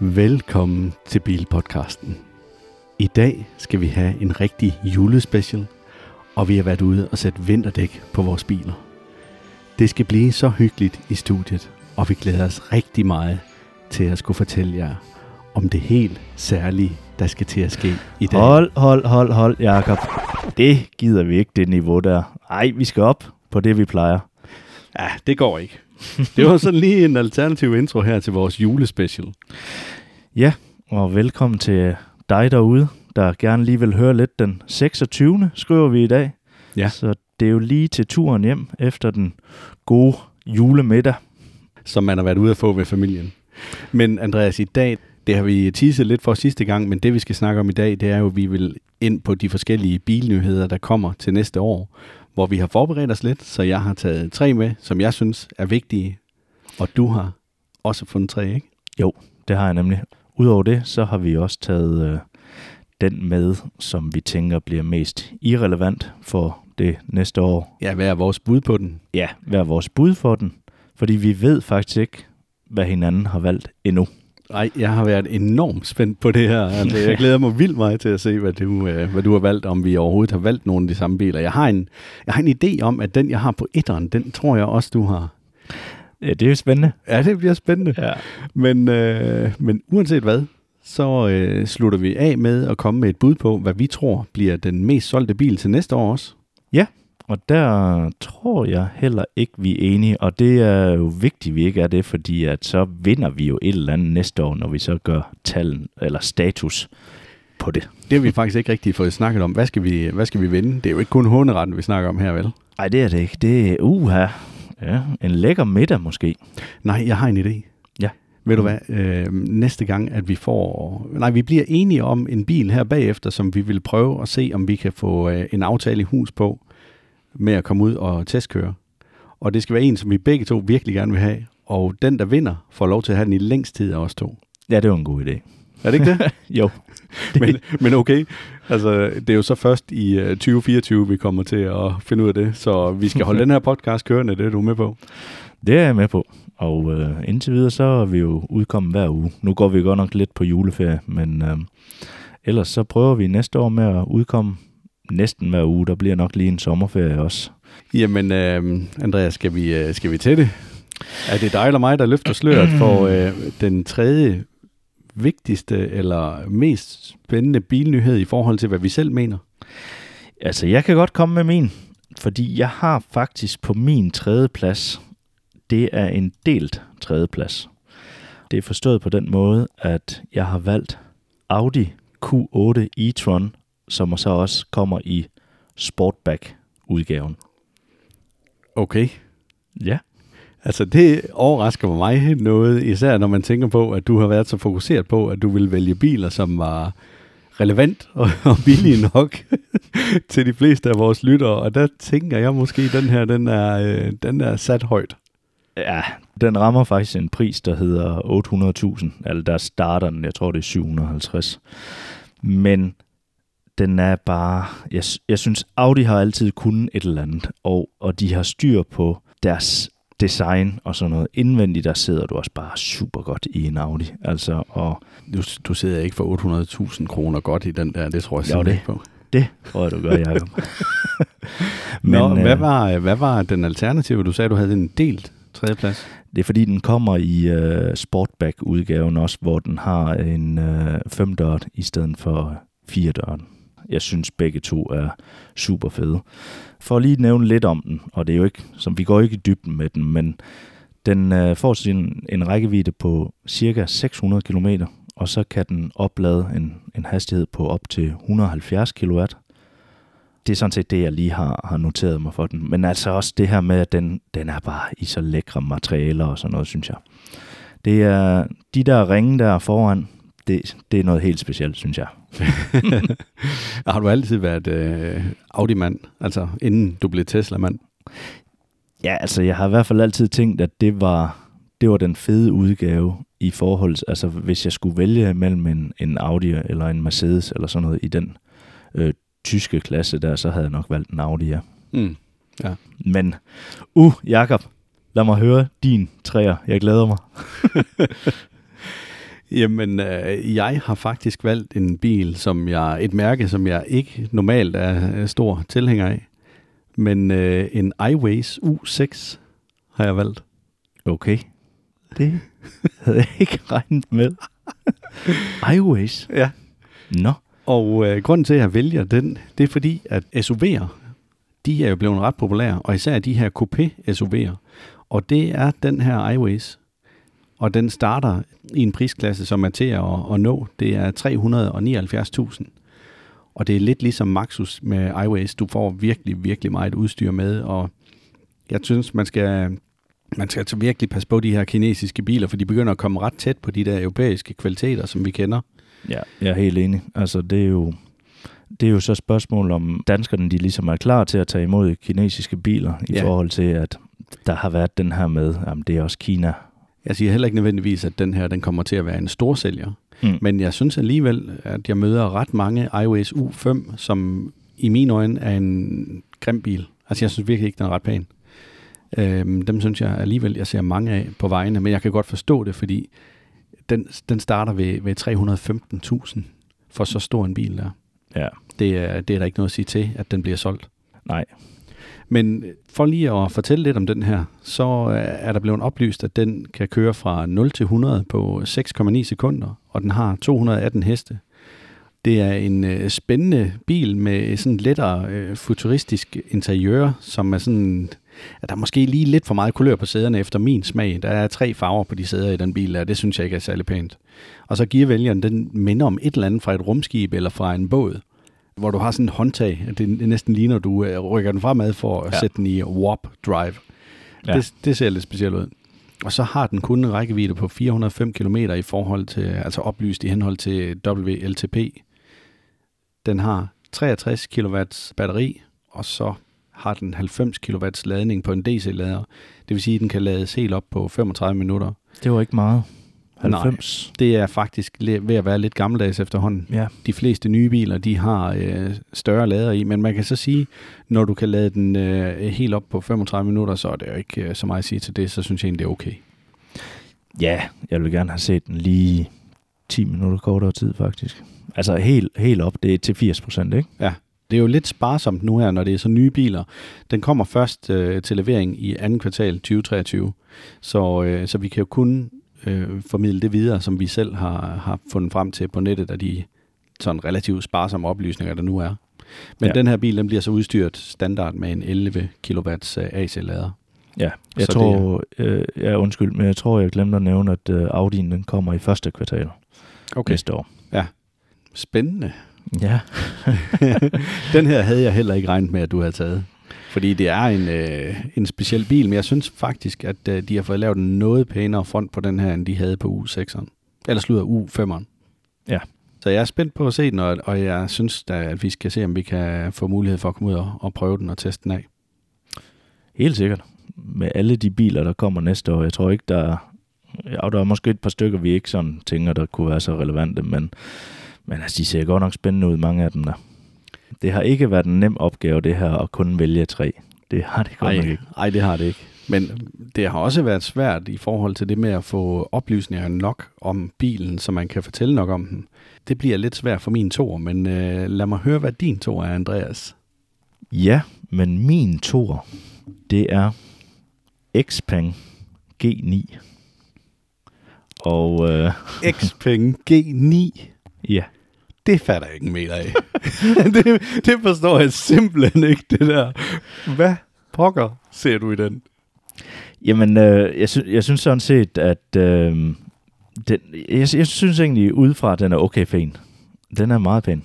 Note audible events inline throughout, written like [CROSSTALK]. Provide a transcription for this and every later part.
Velkommen til Bilpodcasten. I dag skal vi have en rigtig julespecial, og vi har været ude og sætte vinterdæk på vores biler. Det skal blive så hyggeligt i studiet, og vi glæder os rigtig meget til at skulle fortælle jer om det helt særlige, der skal til at ske i dag. Hold, hold, hold, hold, Jakob. Det gider vi ikke, det niveau der. Ej, vi skal op på det, vi plejer. Ja, det går ikke. [LAUGHS] Det var sådan lige en alternativ intro her til vores julespecial. Ja, og velkommen til dig derude, der gerne lige vil høre lidt den 26. skriver vi i dag. Ja. Så det er jo lige til turen hjem efter den gode julemiddag. som man har været ude at få ved familien. Men Andreas, i dag, det har vi teaset lidt for sidste gang, men det vi skal snakke om i dag, det er jo, at vi vil ind på de forskellige bilnyheder, der kommer til næste år, hvor vi har forberedt os lidt, så jeg har taget tre med, som jeg synes er vigtige, og du har også fundet tre, ikke? Jo, det har jeg nemlig. Udover det, så har vi også taget øh, den med, som vi tænker bliver mest irrelevant for det næste år. Ja, hvad er vores bud på den? Ja, hvad er vores bud for den? Fordi vi ved faktisk ikke, hvad hinanden har valgt endnu. Nej, jeg har været enormt spændt på det her. Altså, jeg [LAUGHS] glæder mig vildt meget til at se, hvad du, øh, hvad du har valgt, om vi overhovedet har valgt nogle af de samme biler. Jeg har en, jeg har en idé om, at den, jeg har på etteren, den tror jeg også, du har. Ja, det er jo spændende. Ja, det bliver spændende. Ja. Men, øh, men uanset hvad, så øh, slutter vi af med at komme med et bud på, hvad vi tror bliver den mest solgte bil til næste år også. Og der tror jeg heller ikke, vi er enige, og det er jo vigtigt, vi ikke er det, fordi at så vinder vi jo et eller andet næste år, når vi så gør tallen eller status på det. Det har vi faktisk ikke rigtig fået snakket om. Hvad skal vi, hvad skal vi vinde? Det er jo ikke kun hunderetten, vi snakker om her, vel? Nej, det er det ikke. Det er uha. Ja, en lækker middag måske. Nej, jeg har en idé. Ja. Ved du hvad, øh, næste gang, at vi får... Nej, vi bliver enige om en bil her bagefter, som vi vil prøve at se, om vi kan få øh, en aftale i hus på, med at komme ud og testkøre. Og det skal være en, som vi begge to virkelig gerne vil have. Og den, der vinder, får lov til at have den i længst tid af os to. Ja, det var en god idé. Er det ikke det? [LAUGHS] Jo. [LAUGHS] men, men okay, altså det er jo så først i uh, 2024, vi kommer til at finde ud af det. Så vi skal holde [LAUGHS] den her podcast kørende, det er du med på. Det er jeg med på. Og øh, indtil videre, så er vi jo udkommet hver uge. Nu går vi godt nok lidt på juleferie, men øh, ellers så prøver vi næste år med at udkomme næsten hver uge. Der bliver nok lige en sommerferie også. Jamen, øh, Andreas, skal vi, øh, skal vi til det? Er det dig eller mig, der løfter sløret for [CLEARS THROAT] øh, den tredje vigtigste eller mest spændende bilnyhed i forhold til, hvad vi selv mener? Altså, jeg kan godt komme med min, fordi jeg har faktisk på min tredje plads, det er en delt tredje plads. Det er forstået på den måde, at jeg har valgt Audi Q8 e-tron, som så også kommer i Sportback-udgaven. Okay. Ja. Altså, det overrasker mig noget, især når man tænker på, at du har været så fokuseret på, at du vil vælge biler, som var relevant [LAUGHS] og, og billige nok [LAUGHS] til de fleste af vores lyttere. Og der tænker jeg måske, at den her, den er, øh, den er sat højt. Ja, den rammer faktisk en pris, der hedder 800.000. Altså, der starter den, jeg tror det er 750. Men den er bare... Jeg, jeg synes, Audi har altid kunnet et eller andet, og, og de har styr på deres design og sådan noget. Indvendigt, der sidder du også bare super godt i en Audi. Altså, og Du, du sidder ikke for 800.000 kroner godt i den der, det tror jeg Jo, det- ikke på. det tror jeg, du gør, Jacob. [LAUGHS] [LAUGHS] Men, Nå, øh, hvad, var, hvad var den alternative? Du sagde, du havde en delt tredjeplads. Det er fordi, den kommer i uh, Sportback-udgaven også, hvor den har en uh, femdørt i stedet for fire døren. Jeg synes, begge to er super fede. For lige at nævne lidt om den, og det er jo ikke, som vi går ikke i dybden med den, men den øh, får sin, en rækkevidde på cirka 600 km, og så kan den oplade en, en hastighed på op til 170 kW. Det er sådan set det, jeg lige har, har noteret mig for den. Men altså også det her med, at den, den er bare i så lækre materialer og sådan noget, synes jeg. Det er de der ringe der foran, det, det er noget helt specielt, synes jeg. [LAUGHS] Har du altid været øh, Audi-mand, altså inden du blev Tesla-mand? Ja, altså jeg har i hvert fald altid tænkt, at det var, det var den fede udgave i forhold til, altså hvis jeg skulle vælge mellem en, en Audi eller en Mercedes eller sådan noget i den øh, tyske klasse der, så havde jeg nok valgt en Audi, ja. Mm. Men, uh, Jakob, lad mig høre din træer. Jeg glæder mig. [LAUGHS] Jamen, øh, jeg har faktisk valgt en bil, som jeg et mærke, som jeg ikke normalt er stor tilhænger af. Men øh, en iWays U6 har jeg valgt. Okay. Det havde jeg ikke regnet med. [LAUGHS] iWays? Ja. Nå. Og øh, grunden til, at jeg vælger den, det er fordi, at SUV'er, de er jo blevet ret populære, og især de her coupé SUV'er. Og det er den her iWays. Og den starter i en prisklasse, som er til at, at nå. Det er 379.000. Og det er lidt ligesom Maxus med iWays. Du får virkelig, virkelig meget udstyr med, og jeg synes, man skal, man skal altså virkelig passe på de her kinesiske biler, for de begynder at komme ret tæt på de der europæiske kvaliteter, som vi kender. Ja, jeg er helt enig. Altså, det er jo, det er jo så et spørgsmål om danskerne, de ligesom er klar til at tage imod kinesiske biler, i Ja. forhold til, at der har været den her med, at det er også Kina. Jeg siger heller ikke nødvendigvis, at den her den kommer til at være en stor sælger. Mm. Men jeg synes alligevel, at jeg møder ret mange iWays U5, som i mine øjne er en grim bil. Altså jeg synes virkelig ikke, den er ret pæn. Øhm, dem synes jeg alligevel, jeg ser mange af på vejene, men jeg kan godt forstå det, fordi den, den starter ved, ved 315.000 for så stor en bil der. Ja, Det er, det er der ikke noget at sige til, at den bliver solgt. nej. Men for lige at fortælle lidt om den her, så øh, er der blevet oplyst, at den kan køre fra 0 til 100 på 6,9 sekunder, og den har 218 heste. Det er en øh, spændende bil med sådan lettere øh, futuristisk interiør, som er sådan... At der er måske lige lidt for meget kulør på sæderne efter min smag. Der er tre farver på de sæder i den bil, og det synes jeg ikke er særlig pænt. Og så gearvælgeren, den minder om et eller andet fra et rumskib eller fra en båd hvor du har sådan en håndtag. at Det næsten ligner, du øh, rykker den fremad for at Ja. sætte den i warp drive. Ja. Det, det ser lidt specielt ud. Og så har den kun en rækkevidde på 405 km i forhold til, altså oplyst i henhold til WLTP. Den har 63 kW batteri, og så har den 90 kW ladning på en DC-lader. Det vil sige, at den kan lades helt op på 35 minutter. Det var ikke meget. Nej. 90. Det er faktisk ved at være lidt gammeldags efterhånden. Ja. de fleste nye biler, de har øh, større lader i, men man kan så sige, når du kan lade den øh, helt op på 35 minutter, så er det jo ikke øh, så meget at sige til det, så synes jeg egentlig, det er okay. Ja, jeg vil gerne have set den lige 10 minutter kortere tid, faktisk. Altså helt, helt op, det er til 80 procent, ikke? Det er jo lidt sparsomt nu her, når det er så nye biler. Den kommer først øh, til levering i anden kvartal 2023, så, øh, så vi kan jo kun øh, formidle det videre, som vi selv har, har fundet frem til på nettet af de sådan relativt sparsomme oplysninger, der nu er. Men Ja. ja. den her bil, den bliver så udstyret standard med en 11 kW AC-lader. Ja, jeg Så tror, øh, ja, undskyld, men jeg tror, jeg glemte at nævne, at øh, Audi'en den kommer i første kvartal okay. næste år. Spændende. Ja, [LAUGHS] Den her havde jeg heller ikke regnet med, at du havde taget. Fordi det er en, øh, en speciel bil, men jeg synes faktisk, at øh, de har fået lavet en noget pænere front på den her, end de havde på U6'eren. Eller slutter U5'eren. Ja. Så jeg er spændt på at se den, og, og jeg synes da, at vi skal se, om vi kan få mulighed for at komme ud og, og prøve den og teste den af. helt sikkert. Med alle de biler, der kommer næste år. Jeg tror ikke, der er... Ja, der er måske et par stykker, vi ikke sådan tænker, der kunne være så relevante, men, men altså, de ser godt nok spændende ud, mange af dem der. Det har ikke været en nem opgave, det her, at kun vælge tre. Det har det godt nok Nej, ikke. nej, det har det ikke. Men det har også været svært i forhold til det med at få oplysninger nok om bilen, så man kan fortælle nok om den. Det bliver lidt svært for min tor, men øh, lad mig høre, hvad din tor er, Andreas. Ja, men min tor, det er Xpeng G9. Og øh, Xpeng G9. [LAUGHS] ja, Det fatter jeg ikke en meter af. [LAUGHS] det, det forstår jeg simpelthen ikke, det der. Hvad pokker ser du i den? Jamen, øh, jeg, sy- jeg synes sådan set, at øh, den, jeg, jeg synes egentlig udefra, at den er okay pæn. Den er meget pæn.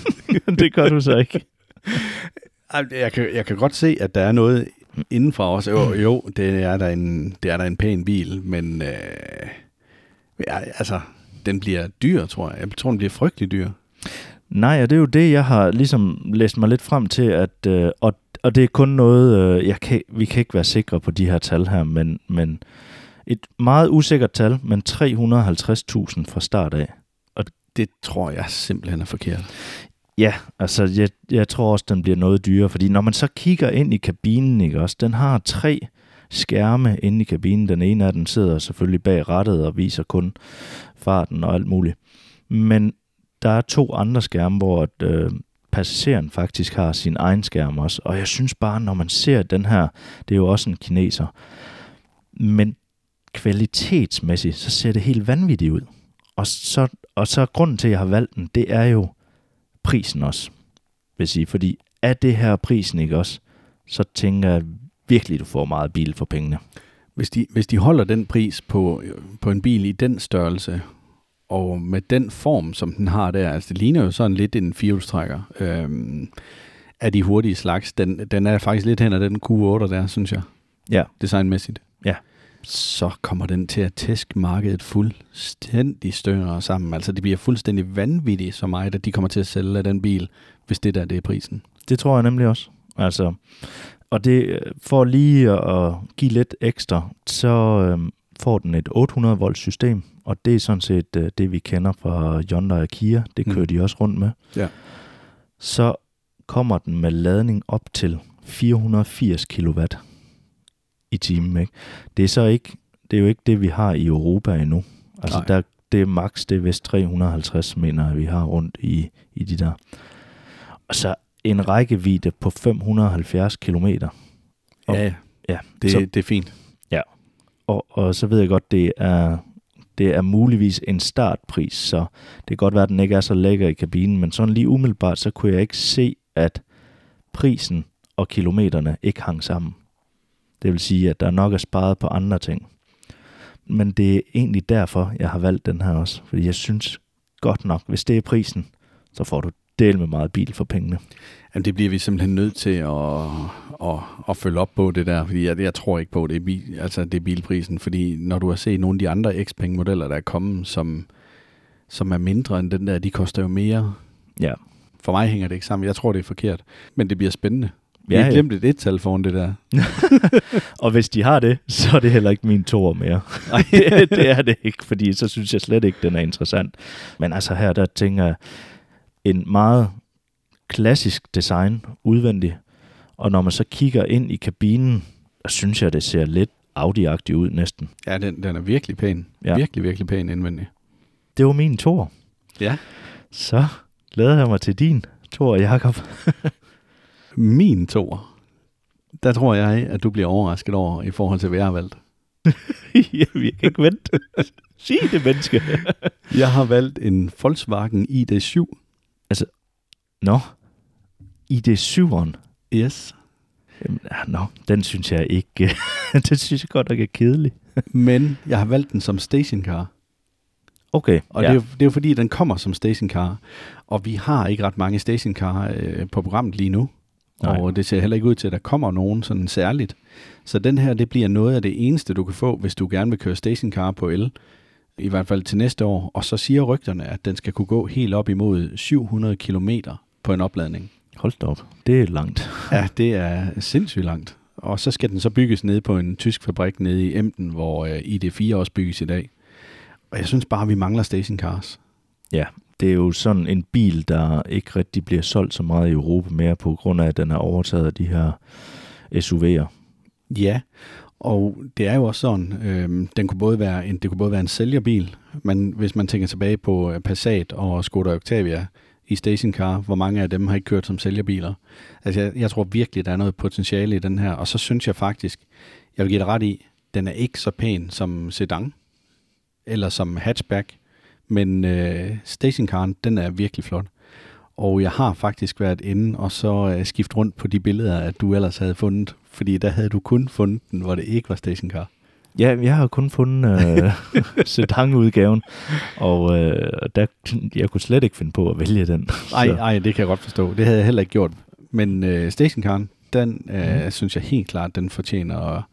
[LAUGHS] det gør du så ikke. Jeg kan, jeg kan godt se, at der er noget indenfor os. Jo, jo det, er der en, det er der en pæn bil, men øh, ja, altså, den bliver dyr, tror jeg. Jeg tror, den bliver frygtelig dyr. Nej, og det er jo det, jeg har ligesom læst mig lidt frem til, at, øh, og, og det er kun noget, øh, jeg kan, vi kan ikke være sikre på de her tal her, men, men et meget usikkert tal, men 350.000 fra start af. Det tror jeg simpelthen er forkert. Ja, altså jeg, jeg tror også, den bliver noget dyrere, fordi når man så kigger ind i kabinen, ikke også, den har tre skærme inde i kabinen. Den ene af dem sidder selvfølgelig bag rattet og viser kun farten og alt muligt. Men der er to andre skærme, hvor at, øh, passageren faktisk har sin egen skærm også. Og jeg synes bare, når man ser den her, det er jo også en kineser, men kvalitetsmæssigt, så ser det helt vanvittigt ud. Og så, og så grunden til, at jeg har valgt den, det er jo prisen også, vil sige. Fordi er det her prisen ikke også, så tænker jeg virkelig, du får meget bil for pengene. Hvis de, hvis de holder den pris på, på en bil i den størrelse, og med den form, som den har der, altså det ligner jo sådan lidt en firehjulstrækker øhm, af de hurtige slags. Den, den er faktisk lidt hen af den Q8 der, synes jeg. Ja. Designmæssigt. Ja. Så kommer den til at tæske markedet fuldstændig større sammen. Altså det bliver fuldstændig vanvittigt så meget, at de kommer til at sælge af den bil, hvis det der det er prisen. Det tror jeg nemlig også. Altså, og det for lige at give lidt ekstra, så øhm, får den et 800 volt system, og det er sådan set øh, det, vi kender fra Hyundai og Kia. Det kører mm. de også rundt med. Ja. Så kommer den med ladning op til 480 kW i timen. Ikke? Det er så ikke, det er jo ikke det, vi har i Europa endnu. Altså Nej. der, det er max, det er vist 350, mener jeg, vi har rundt i, i de der. Og så en rækkevidde på 570 km. Og- Ja, Ja, det, så, det er fint. og, og så ved jeg godt, det er, det er muligvis en startpris, så det kan godt være, at den ikke er så lækker i kabinen, men sådan lige umiddelbart, så kunne jeg ikke se, at prisen og kilometerne ikke hang sammen. Det vil sige, at der nok er sparet på andre ting. Men det er egentlig derfor, jeg har valgt den her også, fordi jeg synes godt nok, hvis det er prisen, så får du del med meget bil for pengene. Jamen, det bliver vi simpelthen nødt til at, at, at følge op på det der, fordi jeg, jeg tror ikke på, at det er, bil, altså, det er bilprisen, fordi når du har set nogle af de andre Xpeng-modeller, der er kommet, som, som er mindre end den der, de koster jo mere. Ja, For mig hænger det ikke sammen. Jeg tror, det er forkert. Men det bliver spændende. Vi Ja, har glemt et et-tal foran det der. [LAUGHS] Og hvis de har det, så er det heller ikke min toer mere. Nej, det, [LAUGHS] det er det ikke, fordi så synes jeg slet ikke, den er interessant. Men altså her, der tænker jeg, en meget klassisk design udvendigt, og når man så kigger ind i kabinen, der synes jeg, det ser lidt Audi-agtigt ud næsten. Ja, den, den er virkelig pæn. Ja. Virkelig, virkelig pæn indvendig. Det var min toer. Ja. Så glæder jeg mig til din toer, Jakob. [LAUGHS] Min toer. Der tror jeg, at du bliver overrasket over i forhold til, hvad jeg har valgt. [LAUGHS] jeg kan ikke vente. Sig det, menneske. [LAUGHS] Jeg har valgt en Volkswagen ID7. Nå, ID7'eren. Yes. Jamen, Nå, den synes jeg ikke, [LAUGHS] den synes jeg godt nok er kedelig. [LAUGHS] Men jeg har valgt den som stationcar. Okay, Og ja. det, er, det er jo fordi, den kommer som stationcar. Og vi har ikke ret mange stationcar øh, på programmet lige nu. Nej. Og det ser heller ikke ud til, at der kommer nogen sådan særligt. Så den her, det bliver noget af det eneste, du kan få, hvis du gerne vil køre stationcar på el. I hvert fald til næste år. Og så siger rygterne, at den skal kunne gå helt op imod 700 km på en opladning. Hold da op, det er langt. Ja, det er sindssygt langt. Og så skal den så bygges nede på en tysk fabrik nede i Emden, hvor øh, ID4 også bygges i dag. Og jeg synes bare, vi mangler stationcars. Ja, det er jo sådan en bil, der ikke rigtig bliver solgt så meget i Europa mere, på grund af, at den er overtaget af de her SUV'er. Ja, og det er jo også sådan, øh, den kunne både være en, det kunne både være en sælgerbil, men hvis man tænker tilbage på øh, Passat og Skoda Octavia i stationcar, hvor mange af dem har ikke kørt som sælgerbiler. Altså jeg, jeg tror virkelig, der er noget potentiale i den her, og så synes jeg faktisk, jeg vil give dig ret i, den er ikke så pæn som sedan, eller som hatchback, men øh, stationcaren, den er virkelig flot. Og jeg har faktisk været inde og så øh, skiftet rundt på de billeder, at du ellers havde fundet. Fordi der havde du kun fundet den, hvor det ikke var stationcar. Ja, jeg har kun fundet øh, [LAUGHS] sedan-udgaven, og øh, der, jeg kunne slet ikke finde på at vælge den. Ej, Så- ej, det kan jeg godt forstå. Det havde jeg heller ikke gjort. Men øh, stationcaren, den øh, mm. synes jeg helt klart, den fortjener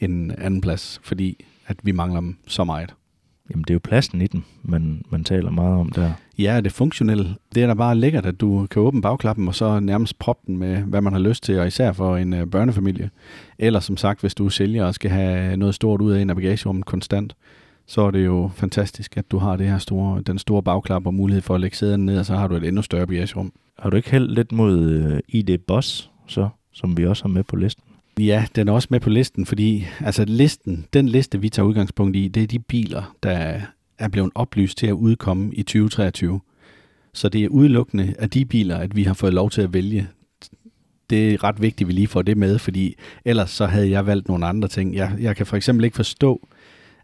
en anden plads, fordi at vi mangler dem så meget. Jamen, det er jo pladsen i den, man, man taler meget om der. Ja, det funktionelle. Det er da bare lækkert, at du kan åbne bagklappen og så nærmest proppe den med, hvad man har lyst til, og især for en øh, børnefamilie. Eller som sagt, hvis du er sælger og skal have noget stort ud af en af bagagerummet konstant, så er det jo fantastisk, at du har det her store, den store bagklap og mulighed for at lægge sæderne ned, og så har du et endnu større bagagerum. Har du ikke hældt lidt mod øh, ID Boss, så, som vi også har med på listen? Ja, den er også med på listen, fordi altså listen, den liste, vi tager udgangspunkt i, det er de biler, der er blevet oplyst til at udkomme i 2023. Så det er udelukkende af de biler, at vi har fået lov til at vælge. Det er ret vigtigt, at vi lige får det med, fordi ellers så havde jeg valgt nogle andre ting. Jeg, jeg kan for eksempel ikke forstå,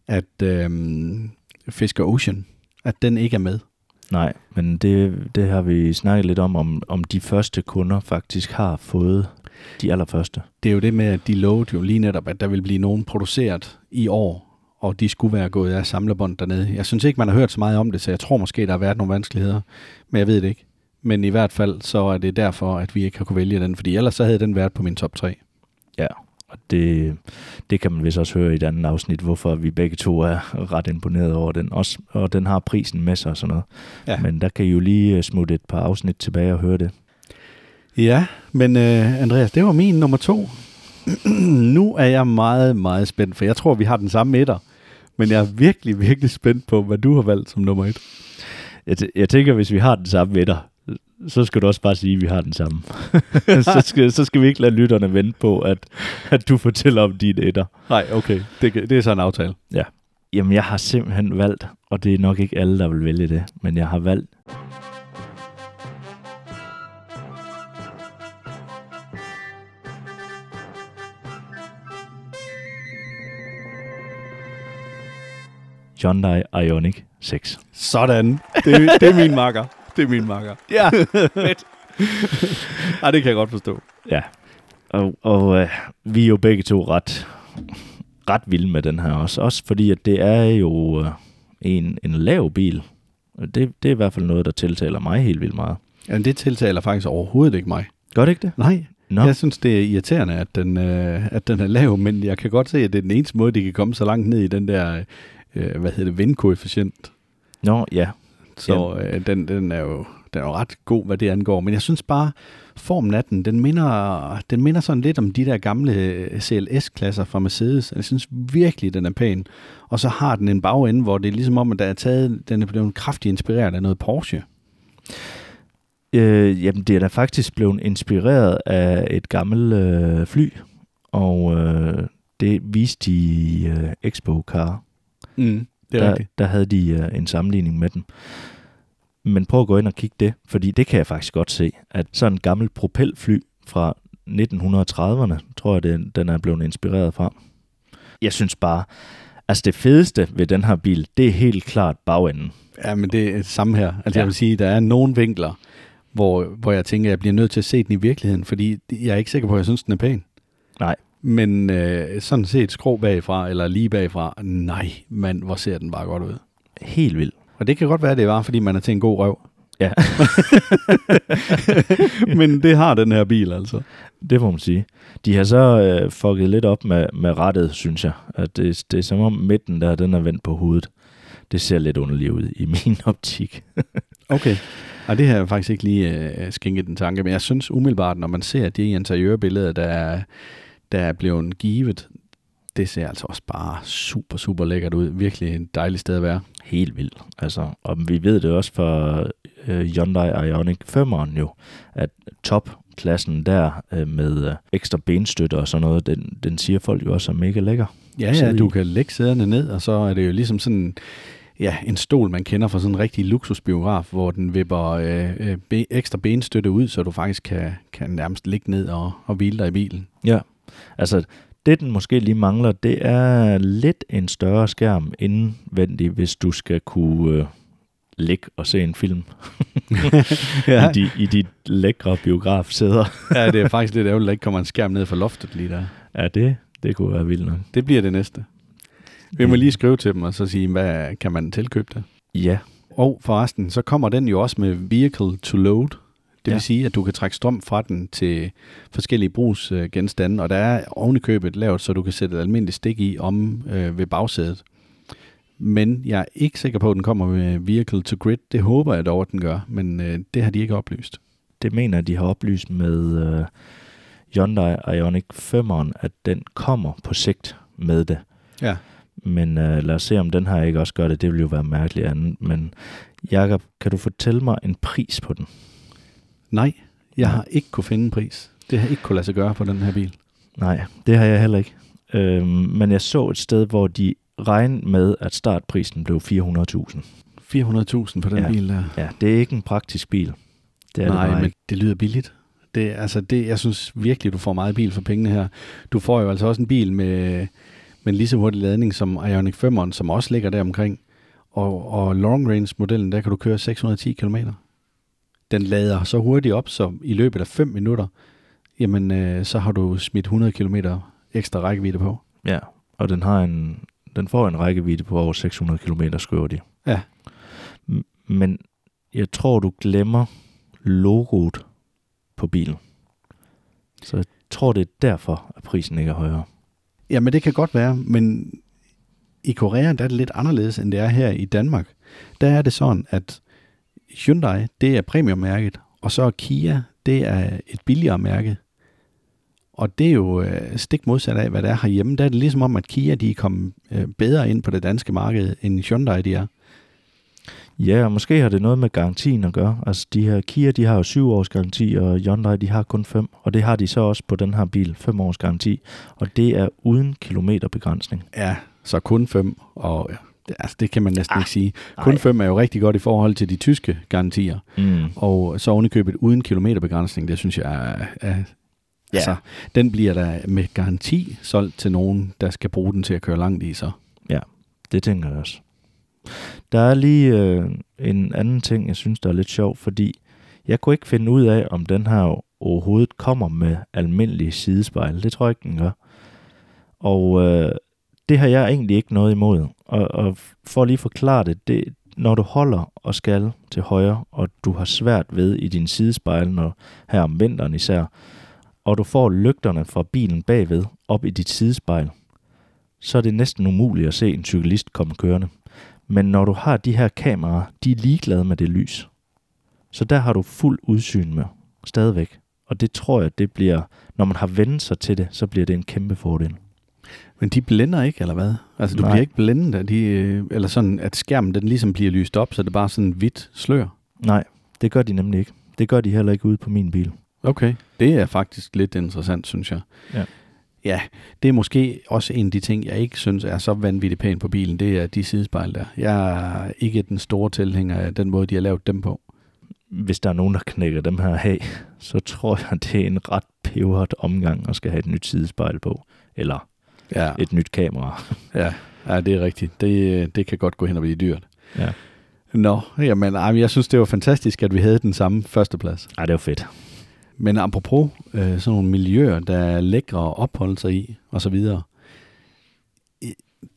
at øhm, Fisker Ocean, at den ikke er med. Nej, men det, det har vi snakket lidt om, om, om de første kunder faktisk har fået de allerførste. Det er jo det med, at de lovede jo lige netop, at der vil blive nogen produceret i år, og de skulle være gået af samlebånd dernede. Jeg synes ikke, man har hørt så meget om det, så jeg tror måske, der har været nogle vanskeligheder, men jeg ved det ikke. Men i hvert fald, så er det derfor, at vi ikke har kunne vælge den, fordi ellers så havde den været på min top 3. Ja, og det, det kan man vist også høre i et andet afsnit, hvorfor vi begge to er ret imponeret over den. Også, og den har prisen med sig og sådan noget. Ja. Men der kan I jo lige øh, smutte et par afsnit tilbage og høre det. Ja, men uh, Andreas, det var min nummer to. [CLEARS THROAT] nu er jeg meget, meget spændt, for jeg tror, vi har den samme etter. Men jeg er virkelig, virkelig spændt på, hvad du har valgt som nummer et. Jeg, t- jeg tænker, hvis vi har den samme etter, så skal du også bare sige, at vi har den samme. [LAUGHS] så, skal, så skal vi ikke lade lytterne vente på, at, at du fortæller om din etter. Nej, okay. Det, det er så en aftale. Ja. Jamen, jeg har simpelthen valgt, og det er nok ikke alle, der vil vælge det, men jeg har valgt Hyundai Ioniq 6. Sådan. Det, det er min makker. Det er min makker. [LAUGHS] Ja, fedt. [LAUGHS] Ej, det kan jeg godt forstå. Ja. Og, og øh, vi er jo begge to ret, ret vilde med den her også. Også fordi, at det er jo øh, en, en lav bil. Det, det er i hvert fald noget, der tiltaler mig helt vildt meget. Ja, det tiltaler faktisk overhovedet ikke mig. Gør det ikke det? Nej. No. Jeg synes, det er irriterende, at den, øh, at den er lav, men jeg kan godt se, at det er den eneste måde, de kan komme så langt ned i den der, øh, hvad hedder det, vindkoefficient. Nå, ja. Så øh, den, den er jo den er jo ret god, hvad det angår. Men jeg synes bare, formen af den, den minder, den minder sådan lidt om de der gamle øh, CLS-klasser fra Mercedes. Jeg synes virkelig, den er pæn. Og så har den en bagende, hvor det er ligesom om, at der er taget, den er blevet kraftigt inspireret af noget Porsche. Øh, jamen, det er da faktisk blevet inspireret af et gammelt øh, fly, og øh, det viste de i øh, Expo Car. Mm, det er der, rigtigt. der havde de øh, en sammenligning med den. Men prøv at gå ind og kigge det, fordi det kan jeg faktisk godt se, at sådan en gammel propelfly fra 1930'erne, tror jeg, det, den er blevet inspireret fra. Jeg synes bare, altså det fedeste ved den her bil, det er helt klart bagenden. Ja, men det er det samme her. Altså ja. jeg vil sige, der er nogle vinkler, hvor, hvor jeg tænker, jeg bliver nødt til at se den i virkeligheden, fordi jeg er ikke sikker på, at jeg synes, den er pæn. Nej. Men øh, sådan set skrå bagfra, eller lige bagfra, nej, mand, hvor ser den bare godt ud. Helt vildt. Og det kan godt være, det var, fordi man er til en god røv. Ja. [LAUGHS] Men det har den her bil altså. Det må man sige. De har så øh, fucket lidt op med, med rettet, synes jeg. At det, det er som om midten der, den er vendt på hovedet. Det ser lidt underligt ud i [LAUGHS] min optik. okay. Og det har jeg faktisk ikke lige øh, skænket den tanke, men jeg synes umiddelbart, når man ser de interiørbilleder, der er, der er blevet givet, det ser altså også bare super, super lækkert ud. Virkelig et dejligt sted at være. Helt vildt. Altså, og vi ved det også fra øh, Hyundai Ioniq 5'eren jo, at topklassen der øh, med øh, ekstra benstøtte og sådan noget, den, den siger folk jo også er mega lækker. Ja, ja, du kan lægge sæderne ned, og så er det jo ligesom sådan ja, en stol, man kender fra sådan en rigtig luksusbiograf, hvor den vipper øh, øh, be, ekstra benstøtte ud, så du faktisk kan, kan nærmest ligge ned og, og hvile dig i bilen. Ja, altså det, den måske lige mangler, det er lidt en større skærm indvendig, hvis du skal kunne øh, ligge og se en film [LAUGHS] ja. I, de, i de lækre biografsæder. [LAUGHS] ja, det er faktisk lidt ærgerligt, at der ikke kommer en skærm ned fra loftet lige der. Ja, det, det kunne være vildt nok. Det bliver det næste. Vi må lige skrive til dem og så sige, hvad kan man tilkøbe det? Ja. Og forresten, så kommer den jo også med Vehicle to Load. Det vil ja. sige, at du kan trække strøm fra den til forskellige brugsgenstande, og der er ovenikøbet lavet, så du kan sætte et almindeligt stik i om øh, ved bagsædet. Men jeg er ikke sikker på, at den kommer med Vehicle to Grid. Det håber jeg dog, at den gør, men øh, det har de ikke oplyst. Det mener de har oplyst med øh, Hyundai Ioniq 5'eren, at den kommer på sigt med det. Ja. Men øh, lad os se, om den her ikke også gør det. Det vil jo være mærkeligt andet. Men Jakob, kan du fortælle mig en pris på den? Nej, jeg har ikke kunne finde en pris. Det har ikke kunne lade sig gøre på den her bil. Nej, det har jeg heller ikke. Øhm, men jeg så et sted, hvor de regnede med, at startprisen blev 400.000. 400.000 for den Ja. bil der. Ja, det er ikke en praktisk bil. Det er Nej, det men ikke. det lyder billigt. Det, altså det, jeg synes virkelig, du får meget bil for pengene her. Du får jo altså også en bil med, med en lige så hurtig ladning som Ioniq 5'eren, som også ligger der omkring. Og, og long range modellen, der kan du køre 610 km. Den lader så hurtigt op, så i løbet af 5 minutter, jamen øh, så har du smidt 100 km ekstra rækkevidde på. Ja, og den har en, den får en rækkevidde på over 600 km, skriver de. Ja. Men jeg tror, du glemmer logoet på bilen. Så jeg tror, det er derfor, at prisen ikke er højere. Jamen det kan godt være, men i Korea der er det lidt anderledes, end det er her i Danmark. Der er det sådan, at Hyundai, det er premiummærket, og så Kia, det er et billigere mærke. Og det er jo øh, stik modsat af, hvad der er herhjemme. Der er det ligesom om, at Kia de er kommet øh, bedre ind på det danske marked, end Hyundai de er. Ja, og måske har det noget med garantien at gøre. Altså, de her Kia, de har jo syv års garanti, og Hyundai, de har kun fem. Og det har de så også på den her bil, fem års garanti. Og det er uden kilometerbegrænsning. Ja, så kun fem, og det, altså, det kan man næsten Ah, ikke sige. Kun nej. fem er jo rigtig godt i forhold til de tyske garantier. Mm. Og så ovenikøbet uden kilometerbegrænsning, det synes jeg er, er Ja. altså, den bliver der med garanti solgt til nogen, der skal bruge den til at køre langt i så. Det tænker jeg også. Der er lige øh, en anden ting, jeg synes, der er lidt sjov, fordi jeg kunne ikke finde ud af, om den her overhovedet kommer med almindelige sidespejl. Det tror jeg ikke, den gør. Og øh, det har jeg egentlig ikke noget imod. Og, og for at lige forklare det, det, når du holder og skal til højre, og du har svært ved i din sidespejl, når, her om vinteren især, og du får lygterne fra bilen bagved op i dit sidespejl, så er det næsten umuligt at se en cyklist komme kørende. Men når du har de her kameraer, de er ligeglade med det lys. Så der har du fuld udsyn med, stadigvæk. Og det tror jeg, det bliver, når man har vendt sig til det, så bliver det en kæmpe fordel. Men de blænder ikke, eller hvad? Altså, du Nej. bliver ikke blændet af de, øh, eller sådan, at skærmen den ligesom bliver lyst op, så det er bare sådan hvidt slør. Nej, det gør de nemlig ikke. Det gør de heller ikke ude på min bil. Okay. Det er faktisk lidt interessant, synes jeg. Ja. Ja, det er måske også en af de ting, jeg ikke synes er så vanvittigt pænt på bilen, det er de sidespejl der. Jeg er ikke den store tilhænger af den måde, de har lavet dem på. Hvis der er nogen, der knækker dem her af, så tror jeg, det er en ret peberet omgang at skal have et nyt sidespejl på. Eller Ja, et nyt kamera. ja, ja det er rigtigt. Det, det kan godt gå hen og blive dyrt. Ja. Nå, jamen, jeg synes, det var fantastisk, at vi havde den samme førsteplads. Ej, det var fedt. Men apropos øh, sådan nogle miljøer, der er lækre at opholde sig i, og så videre.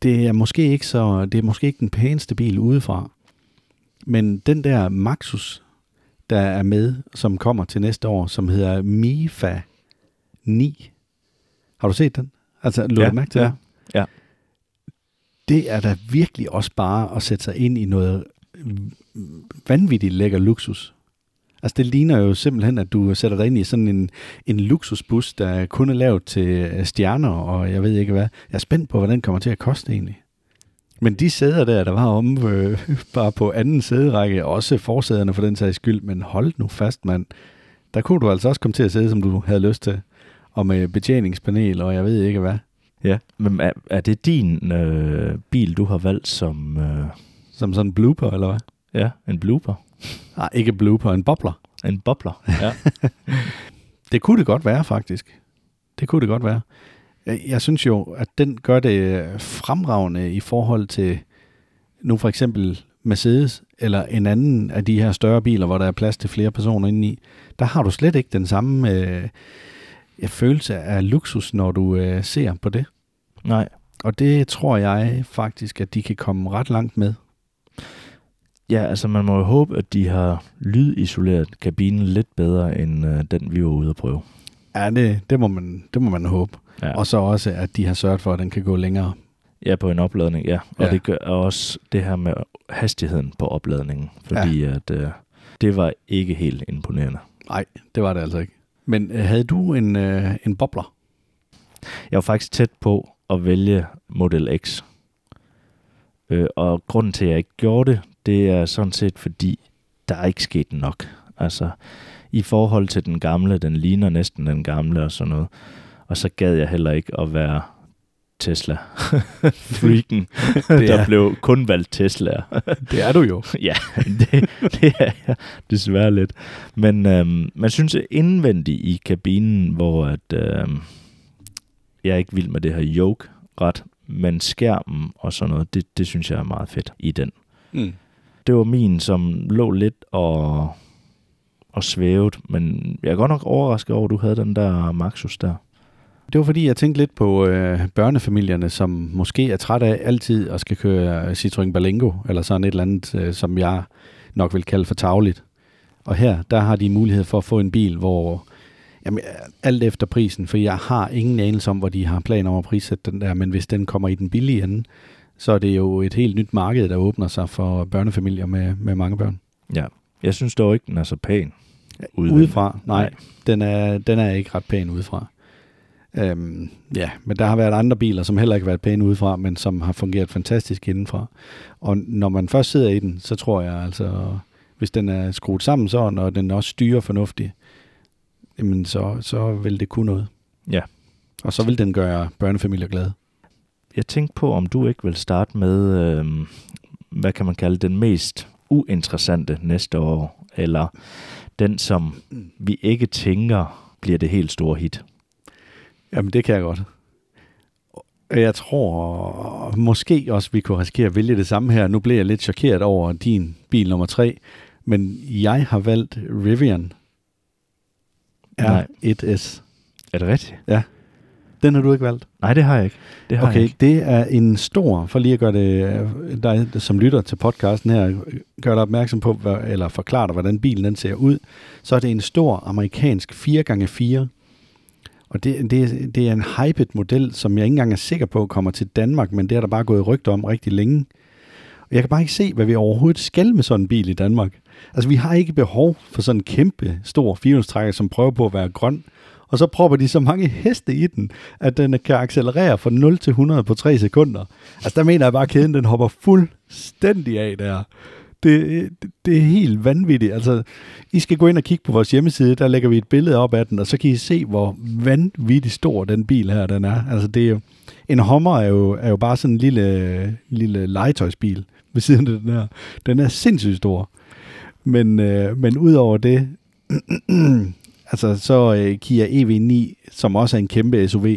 Det er måske ikke så, det er måske ikke den pæneste bil udefra. Men den der Maxus, der er med, som kommer til næste år, som hedder Mifa 9. Har du set den? Altså, lå Ja, du mærke til ja, det? ja. Det er da virkelig også bare at sætte sig ind i noget vanvittigt lækker luksus. Altså det ligner jo simpelthen, at du sætter dig ind i sådan en, en luksusbus, der kun er lavet til øh, stjerner, og jeg ved ikke hvad. Jeg er spændt på, hvad den kommer til at koste egentlig. Men de sæder der, der var om øh, [LAUGHS] bare på anden sæderække, også forsæderne for den sags skyld, men hold nu fast, mand. Der kunne du altså også komme til at sidde, som du havde lyst til. Og med betjeningspanel, og jeg ved ikke hvad. Ja, men er, er det din øh, bil, du har valgt som øh, Som sådan en blooper, eller hvad? ja, en blooper? Nej, ikke blooper, en bobler. En bobler? Ja. [LAUGHS] Det kunne det godt være, faktisk. Det kunne det godt være. Jeg, synes jo, at den gør det fremragende i forhold til nu for eksempel Mercedes eller en anden af de her større biler, hvor der er plads til flere personer indeni. Der har du slet ikke den samme øh, følelse af luksus, når du øh, ser på det. Nej, Og det tror jeg faktisk, at de kan komme ret langt med. ja, altså man må jo håbe, at de har lydisoleret kabinen lidt bedre, end øh, den vi var ude at prøve. Ja, det, det, må, man, det må man håbe. Ja. Og så også, at de har sørget for, at den kan gå længere. Ja, på en opladning, ja. Og Ja. det gør også det her med hastigheden på opladningen, fordi ja. at øh, det var ikke helt imponerende. Nej, det var det altså ikke. Men øh, havde du en, øh, en bobler? Jeg var faktisk tæt på at vælge Model X. Øh, og grunden til, at jeg ikke gjorde det, det er sådan set, fordi der er ikke sket nok. Altså, i forhold til den gamle, den ligner næsten den gamle og sådan noget. Og så gad jeg heller ikke at være Tesla. [LAUGHS] Freaken, [LAUGHS] Det der er, blev kun valgt Tesla. [LAUGHS] det er du jo. ja, det, det er jeg desværre lidt. Men øhm, man synes indvendigt i kabinen, hvor at, øhm, jeg er ikke vild med det her yoke ret, men skærmen og sådan noget, det, det synes jeg er meget fedt i den. Mm. Det var min, som lå lidt og, og svævet, men jeg er godt nok overrasket over, at du havde den der Maxus der. Det var fordi, jeg tænkte lidt på øh, børnefamilierne, som måske er træt af altid at skal køre Citroën Berlingo, eller sådan et eller andet, øh, som jeg nok vil kalde for tagligt. Og her, der har de mulighed for at få en bil, hvor jamen, alt efter prisen, for jeg har ingen anelse om, hvor de har planer om at prissætte den der, men hvis den kommer i den billige ende, så er det jo et helt nyt marked, der åbner sig for børnefamilier med, med mange børn. Ja, jeg synes dog ikke, den er så pæn. Udefra? Nej, Nej. Den, er, den er ikke ret pæn udefra. Øhm, ja, men der har været andre biler, som heller ikke har været pæne udefra, men som har fungeret fantastisk indenfra. Og når man først sidder i den, så tror jeg altså, hvis den er skruet sammen sådan, og den også styrer fornuftigt, jamen så, så vil det kunne noget. Ja. Og så vil den gøre børnefamilier glade. Jeg tænkte på, om du ikke vil starte med, øhm, hvad kan man kalde den mest uinteressante næste år, eller den, som vi ikke tænker bliver det helt store hit. Jamen, det kan jeg godt. Jeg tror måske også, vi kunne risikere at vælge det samme her. Nu blev jeg lidt chokeret over din bil nummer tre, men jeg har valgt Rivian Nej. R1S. Er det rigtigt? Den har du ikke valgt? Nej, det har jeg ikke. Det har jeg Okay, ikke. det er en stor, for lige at gøre det, dig som lytter til podcasten her, gør dig opmærksom på, eller forklare dig, hvordan bilen den ser ud, så er det en stor amerikansk 4x4, og det, det, det er en hyped model, som jeg ikke engang er sikker på kommer til Danmark, men det er der bare gået rygter om rigtig længe. Og jeg kan bare ikke se, hvad vi overhovedet skal med sådan en bil i Danmark. Altså, vi har ikke behov for sådan en kæmpe stor firehjulstrækker, som prøver på at være grøn. Og så propper de så mange heste i den, at den kan accelerere fra 0 til 100 på 3 sekunder. Altså, der mener jeg bare, at kæden den hopper fuldstændig af der. Det, det, det er helt vanvittigt. Altså, I skal gå ind og kigge på vores hjemmeside, der lægger vi et billede op af den, og så kan I se, hvor vanvittigt stor den bil her den er. Altså, det er jo, en Hummer er jo, er jo bare sådan en lille, lille legetøjsbil ved siden af den her. Den er sindssygt stor. Men, øh, men udover det, [CLEARS THROAT] altså så øh, Kia EV9, som også er en kæmpe SUV,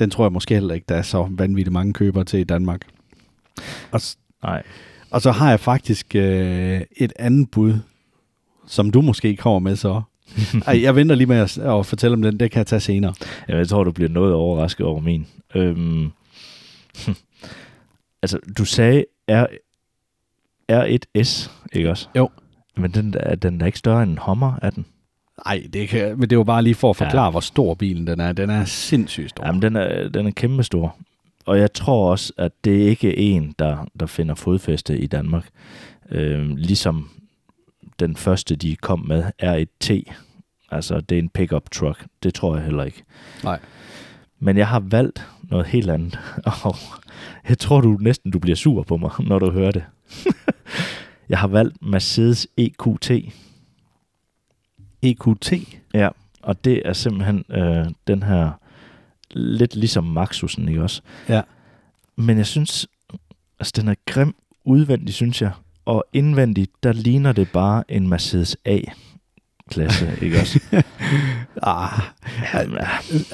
den tror jeg måske heller ikke, der er så vanvittigt mange købere til i Danmark. Og, s- Nej og så har jeg faktisk øh, et andet bud, som du måske kommer med så. [LAUGHS] Ej, jeg venter lige med at, at fortælle om den, det kan jeg tage senere. Ja, jeg tror, du bliver noget overrasket over min. Øhm, [LAUGHS] altså, du sagde R, R1S, ikke også? Jo. Men den, er den er ikke større end en Hummer, er den? Nej, det kan, men det var bare lige for at forklare, ja. hvor stor bilen den er. Den er sindssygt stor. Jamen, den er, den er kæmpe stor. Og jeg tror også, at det ikke er en, der, der finder fodfæste i Danmark. Øhm, ligesom den første, de kom med, er et T. Altså, det er en pickup truck. Det tror jeg heller ikke. Nej. Men jeg har valgt noget helt andet. [LAUGHS] Og jeg tror du næsten, du bliver sur på mig, når du hører det. [LAUGHS] jeg har valgt Mercedes EQT. EQT. Ja, og det er simpelthen øh, den her, lidt ligesom Maxusen, ikke også? Ja. Men jeg synes, altså den er grim udvendig, synes jeg. Og indvendigt, der ligner det bare en Mercedes A-klasse, [LAUGHS] ikke også? Ah,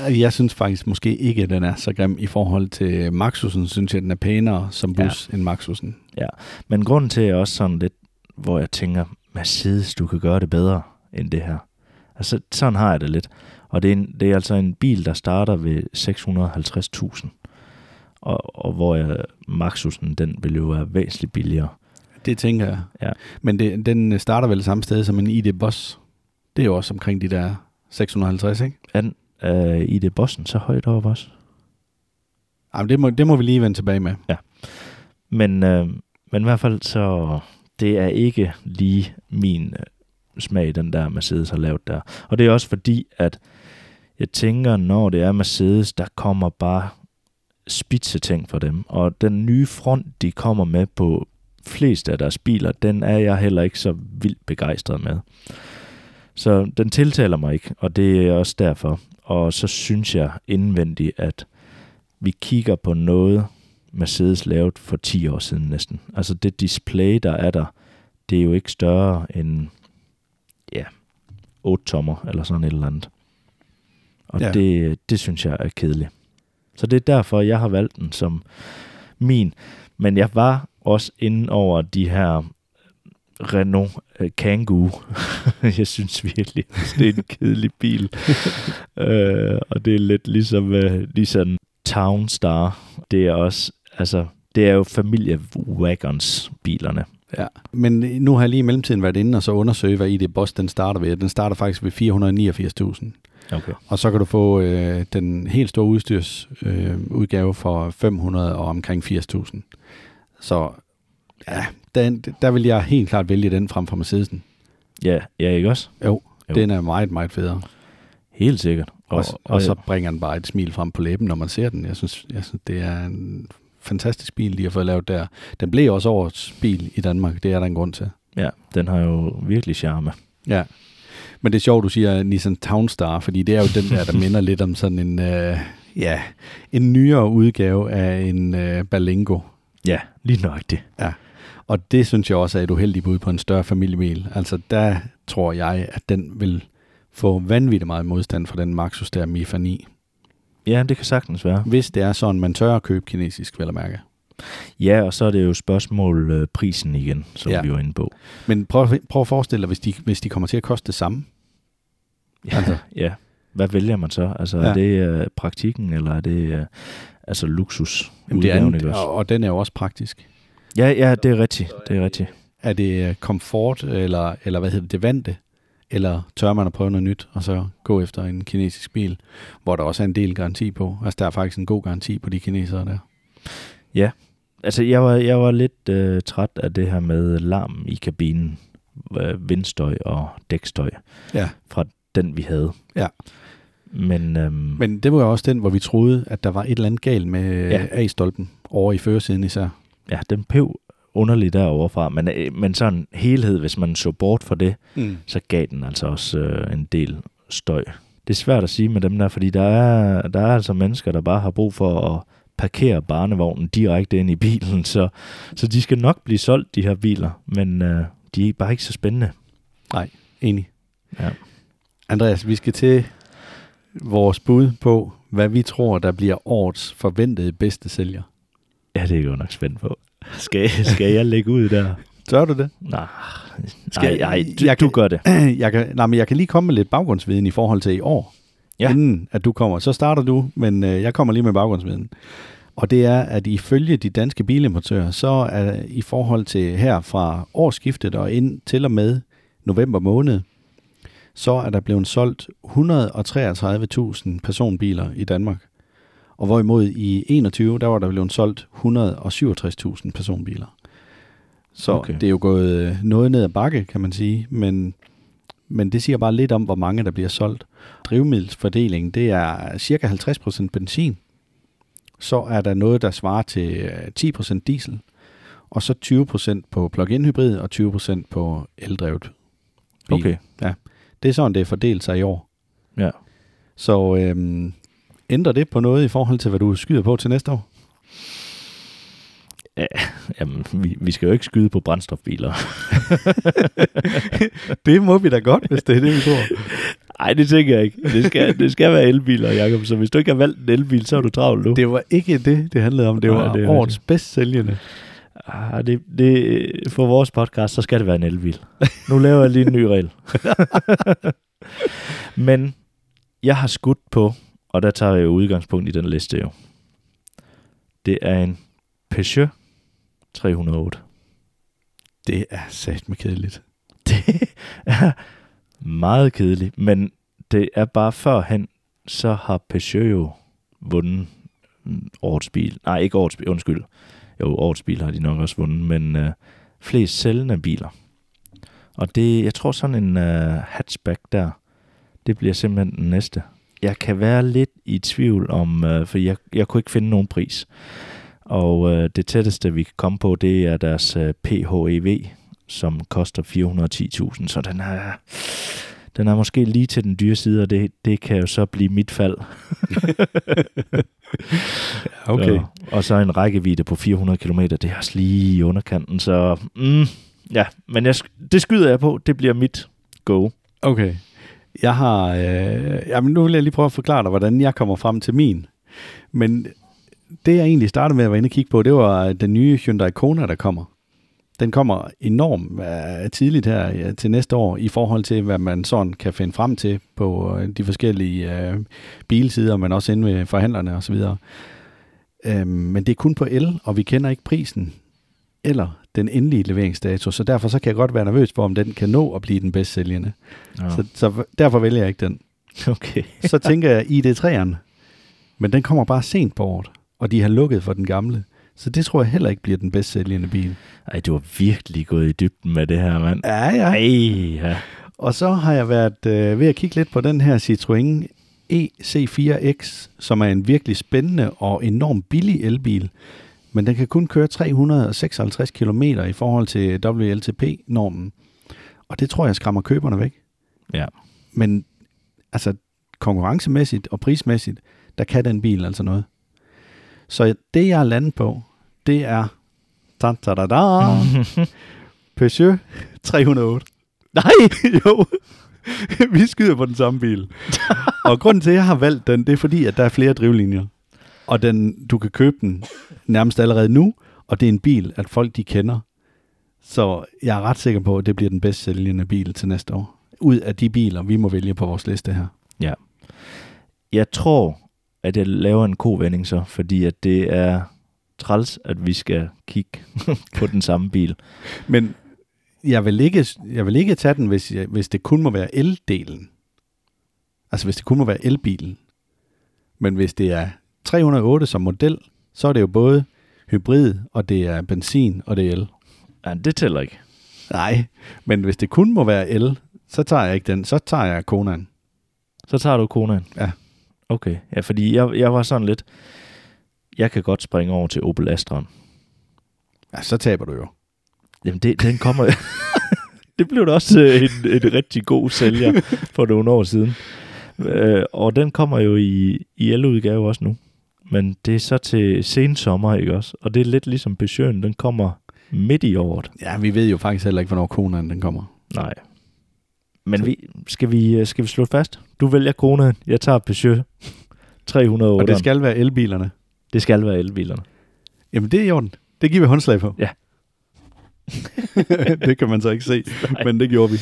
Øh, Jeg synes faktisk måske ikke, at den er så grim i forhold til Maxusen. Synes jeg, den er pænere som bus ja. end Maxusen. Men grunden til, at jeg også sådan lidt, hvor jeg tænker, Mercedes, du kan gøre det bedre end det her. Altså, sådan har jeg det lidt. Og det er, en, det er altså en bil, der starter ved 650.000. Og, og hvor jeg, Maxusen, den vil jo være væsentligt billigere. Det tænker jeg. Ja. Men det, den starter vel samme sted som en ID Boss. Det er jo også omkring de der 650, ikke? Er den øh, i det bossen så højt op også? Jamen, det må, det må vi lige vende tilbage med. Men, øh, men i hvert fald så, det er ikke lige min øh, smag, den der Mercedes har lavet der. Og det er også fordi, at jeg tænker, når det er Mercedes, der kommer bare spidse ting for dem. Og den nye front, de kommer med på flest af deres biler, den er jeg heller ikke så vildt begejstret med. Så den tiltaler mig ikke, og det er også derfor. Og så synes jeg indvendigt, at vi kigger på noget, Mercedes lavet for 10 år siden næsten. Altså det display, der er der, det er jo ikke større end ja, 8 tommer eller sådan et eller andet. Og ja. Det, det synes jeg er kedeligt. Så det er derfor, jeg har valgt den som min. Men jeg var også inde over de her Renault uh, Kangoo. [LAUGHS] jeg synes virkelig, [LAUGHS] det er en kedelig bil. uh, [LAUGHS] og det er lidt ligesom, uh, ligesom Town Star. Det er også, altså, det er jo familie wagons bilerne. Ja. Men nu har jeg lige i mellemtiden været inde og så undersøge, hvad ID Boss den starter ved. Den starter faktisk ved 489.000. Okay. Og så kan du få øh, den helt store udstyrsudgave øh, for 500 og omkring 80.000. Så ja, den, der vil jeg helt klart vælge den frem for Mercedesen. Ja, ja, ikke også? Jo, Jo. den er meget, meget federe. Helt sikkert. Og, og, og så bringer den bare et smil frem på læben, når man ser den. Jeg synes, jeg synes det er en fantastisk bil, de har fået lavet der. Den blev også årets bil i Danmark. Det er der en grund til. Ja, den har jo virkelig charme. Ja. Men det er sjovt, du siger Nissan Townstar, fordi det er jo den der, der [LAUGHS] minder lidt om sådan en, øh, ja, en nyere udgave af en øh, Balengo. Ja, lige nøjagtigt. Og det synes jeg også er et uheldigt bud på en større familiebil. Altså der tror jeg, at den vil få vanvittigt meget modstand fra den Maxus der Mifa 9. Ja, det kan sagtens være. Hvis det er sådan, man tør at købe kinesisk, vel at mærke. Ja, og så er det jo spørgsmål øh, prisen igen, som ja. Ja. vi var inde på. Men prøv, prøv at forestille dig, hvis de, hvis de kommer til at koste det samme. [LAUGHS] Ja, Altså. ja. Hvad vælger man så? Altså, ja. Ja. er det øh, praktikken, eller er det øh, altså luksus? Jamen, det er, også? og, og den er jo også praktisk. Ja, ja, det er rigtigt. Det er rigtigt. Er det øh, komfort, eller, eller hvad hedder det, det vante? Eller tør man at prøve noget nyt, og så gå efter en kinesisk bil, hvor der også er en del garanti på? Altså, der er faktisk en god garanti på de kinesere der. Altså, jeg var, jeg var lidt øh, træt af det her med larm i kabinen. Øh, vindstøj og dækstøj Ja. fra den, vi havde. Ja. Men, øhm, Men det var jo også den, hvor vi troede, at der var et eller andet galt med Ja. ja. A-stolpen over i førersiden især. ja, den pev underligt derovre fra. Men, øh, men sådan helhed, hvis man så bort fra det, Mm. så gav den altså også øh, en del støj. Det er svært at sige med dem der, fordi der er, der er altså mennesker, der bare har brug for at parkere barnevognen direkte ind i bilen, så, så de skal nok blive solgt, de her biler, men øh, de er bare ikke så spændende. Enig. Ja. Andreas, vi skal til vores bud på, hvad vi tror, der bliver årets forventede bedste sælger. Ja, det er godt nok spændt på. Skal, skal jeg lægge ud der? Tør du det? Nej, Skal- nej, nej du, jeg du gør det. [CLEARS THROAT] Jeg kan, nej, men jeg kan lige komme med lidt baggrundsviden i forhold til i år. Ja. Inden at du kommer. Så starter du, men øh, jeg kommer lige med baggrundsviden. Og det er, at ifølge de danske bilimportører, så er i forhold til her fra årsskiftet og ind til og med november måned, så er der blevet solgt 133.000 personbiler i Danmark. Og hvorimod i 21, der var der blevet solgt 167.000 personbiler. Så Okay. det er jo gået øh, noget ned ad bakke, kan man sige, men, men det siger bare lidt om, hvor mange der bliver solgt. Drivmiddelsfordelingen, det er cirka 50% benzin. Så er der noget, der svarer til øh, 10% diesel, og så 20% på plug-in hybrid og 20% på eldrevet bil. Okay, Det er sådan, det er fordelt sig i år. ja. Så øhm, ændrer det på noget i forhold til, hvad du skyder på til næste år? Jamen, vi, vi skal jo ikke skyde på brændstofbiler. [LAUGHS] det må vi da godt, hvis det er det, vi tror. Nej, det tænker jeg ikke. Det skal, det skal være elbiler, Jacob. Så hvis du ikke har valgt en elbil, så er du travlt nu. Det var ikke det, det handlede om. Det Nej, var det er årets bedst sælgende. Ah, det, det, for vores podcast, så skal det være en elbil. Nu laver jeg lige en ny regel. [LAUGHS] Men jeg har skudt på, og der tager jeg jo udgangspunkt i den liste jo. Det er en Peugeot 308. Det er sat med kedeligt. [LAUGHS] Det er meget kedeligt, men det er bare førhen, så har Peugeot jo vundet årets bil. Nej, ikke årets bil, undskyld. Jo, årets bil har de nok også vundet, men øh, flest sælgende biler. Og det, jeg tror sådan en øh, hatchback der, det bliver simpelthen den næste. Jeg kan være lidt i tvivl om, øh, for jeg, jeg kunne ikke finde nogen pris. Og øh, det tætteste, vi kan komme på, det er deres øh, PHEV, som koster 410.000, så den er, Den er måske lige til den dyre side, og det, det kan jo så blive mit fald. [LAUGHS] Okay. Så, og så en rækkevidde på 400 km, det er også lige i underkanten, så mm, ja, men jeg, det skyder jeg på, det bliver mit go. Okay. Jeg har... Øh, jamen, nu vil jeg lige prøve at forklare dig, hvordan jeg kommer frem til min. Men det, jeg egentlig startede med at være inde og kigge på, det var den nye Hyundai Kona, der kommer. Den kommer enormt øh, tidligt her ja, til næste år, i forhold til, hvad man sådan kan finde frem til på øh, de forskellige øh, bilsider, men også inde ved forhandlerne osv. Øhm, men det er kun på el, og vi kender ikke prisen eller den endelige leveringsdato, så derfor så kan jeg godt være nervøs for, om den kan nå at blive den bedst sælgende. Ja. Så, så derfor vælger jeg ikke den. [LAUGHS] Okay. Så tænker jeg ID3'eren, men den kommer bare sent på året, og de har lukket for den gamle. Så det tror jeg heller ikke bliver den bedst sælgende bil. Ej, du har virkelig gået i dybden med det her, mand. Ja, ja. Ej, ja. Og så har jeg været øh, ved at kigge lidt på den her Citroën EC4X, som er en virkelig spændende og enormt billig elbil. Men den kan kun køre 356 km i forhold til WLTP-normen. Og det tror jeg skræmmer køberne væk. Ja. Men altså konkurrencemæssigt og prismæssigt, der kan den bil altså noget. Så det jeg er landet på, det er da, da, da, da, [LAUGHS] Peugeot 308. Nej! [LAUGHS] jo, [LAUGHS] vi skyder på den samme bil. og grunden til, at jeg har valgt den, det er fordi, at der er flere drivlinjer. Og den, du kan købe den nærmest allerede nu, og det er en bil, at folk de kender. Så jeg er ret sikker på, at det bliver den bedst sælgende bil til næste år. Ud af de biler, vi må vælge på vores liste her. Ja. Jeg tror, at jeg laver en kovending så, fordi at det er træls, at vi skal kigge [LAUGHS] på den samme bil. Men jeg vil ikke, jeg vil ikke tage den, hvis, jeg, hvis det kun må være el-delen. Altså hvis det kun må være elbilen. Men hvis det er 308 som model, så er det jo både hybrid, og det er benzin, og det er el. Ja, det tæller ikke. Nej, men hvis det kun må være el, så tager jeg ikke den. Så tager jeg Konan. Så tager du konaen? Ja. Okay, ja, fordi jeg, jeg var sådan lidt, jeg kan godt springe over til Opel Astraen. Ja, så taber du jo. Jamen, det, den kommer... [LAUGHS] det blev da også øh, en, en rigtig god sælger for nogle år siden. Øh, og den kommer jo i, i el-udgave også nu. Men det er så til sensommer, ikke også? Og det er lidt ligesom Peugeot'en, den kommer midt i året. Ja, vi ved jo faktisk heller ikke, hvornår Konan den kommer. Nej. Men vi, skal, vi, øh, skal vi slå fast? Du vælger kronen, jeg tager Peugeot 308. Og det skal være elbilerne. det skal være elbilerne. Jamen, det er i orden. Det giver vi håndslag på. Ja. [LAUGHS] det kan man så ikke se, Nej. men det gjorde vi.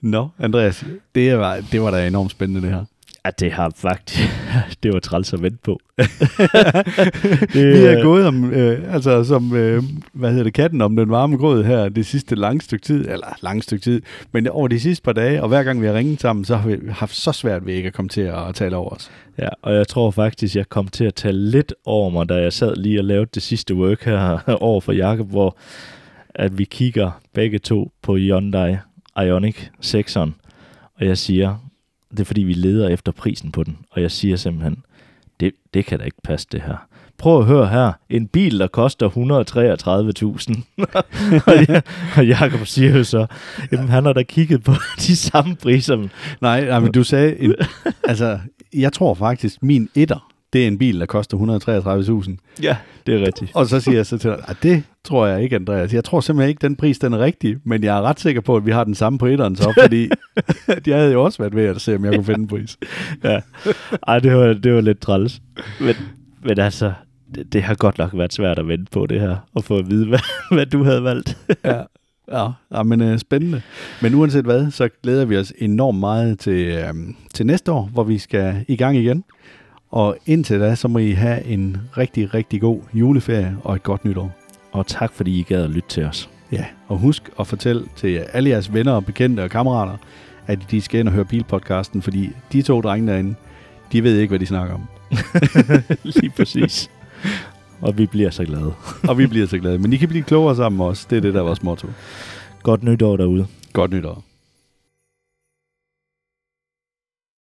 Nå, Andreas, det var, det var da enormt spændende det her. Ja, det har faktisk... [LAUGHS] det var træls at vente på. [LAUGHS] det, vi er gået om, øh, altså som, øh, hvad hedder det, katten om den varme grød her det sidste lange stykke tid, eller lange stykke tid, men over de sidste par dage, og hver gang vi har ringet sammen, så har vi haft så svært ved ikke at komme til at tale over os. Ja, og jeg tror faktisk, jeg kom til at tale lidt over mig, da jeg sad lige og lavede det sidste work her [LAUGHS] over for Jakob, hvor at vi kigger begge to på Hyundai Ioniq 6'eren, og jeg siger, det er fordi, vi leder efter prisen på den, og jeg siger simpelthen, det, det kan da ikke passe det her. Prøv at høre her, en bil, der koster 133.000. [LAUGHS] og, ja, og Jacob siger jo så, jamen han har da kigget på [LAUGHS] de samme priser. Nej, nej men du sagde, en, [LAUGHS] altså, jeg tror faktisk, min etter, det er en bil, der koster 133.000. Ja, det er rigtigt. Og så siger jeg så til dig, "Ej, det tror jeg ikke, Andreas. Jeg tror simpelthen ikke, den pris den er rigtig, men jeg er ret sikker på, at vi har den samme på etteren så, [LAUGHS] fordi [LAUGHS] jeg havde jo også været ved at se, om jeg kunne finde en pris. ja. Ej, det var, det var lidt træls. Men, men altså, det, det har godt nok været svært at vente på det her, og få at vide, [LAUGHS] hvad, hvad du havde valgt. Ja, ja, ja men øh, spændende. Men uanset hvad, så glæder vi os enormt meget til, øh, til næste år, hvor vi skal i gang igen. Og indtil da, så må I have en rigtig, rigtig god juleferie og et godt nytår. Og tak, fordi I gad at lytte til os. Ja, og husk at fortælle til alle jeres venner og bekendte og kammerater, at de skal ind og høre bilpodcasten, fordi de to drenge derinde, de ved ikke, hvad de snakker om. [LAUGHS] Lige præcis. Og vi bliver så glade. [LAUGHS] Og vi bliver så glade. Men I kan blive klogere sammen med os. Det er det, der er vores motto. Godt nytår derude. Godt nytår.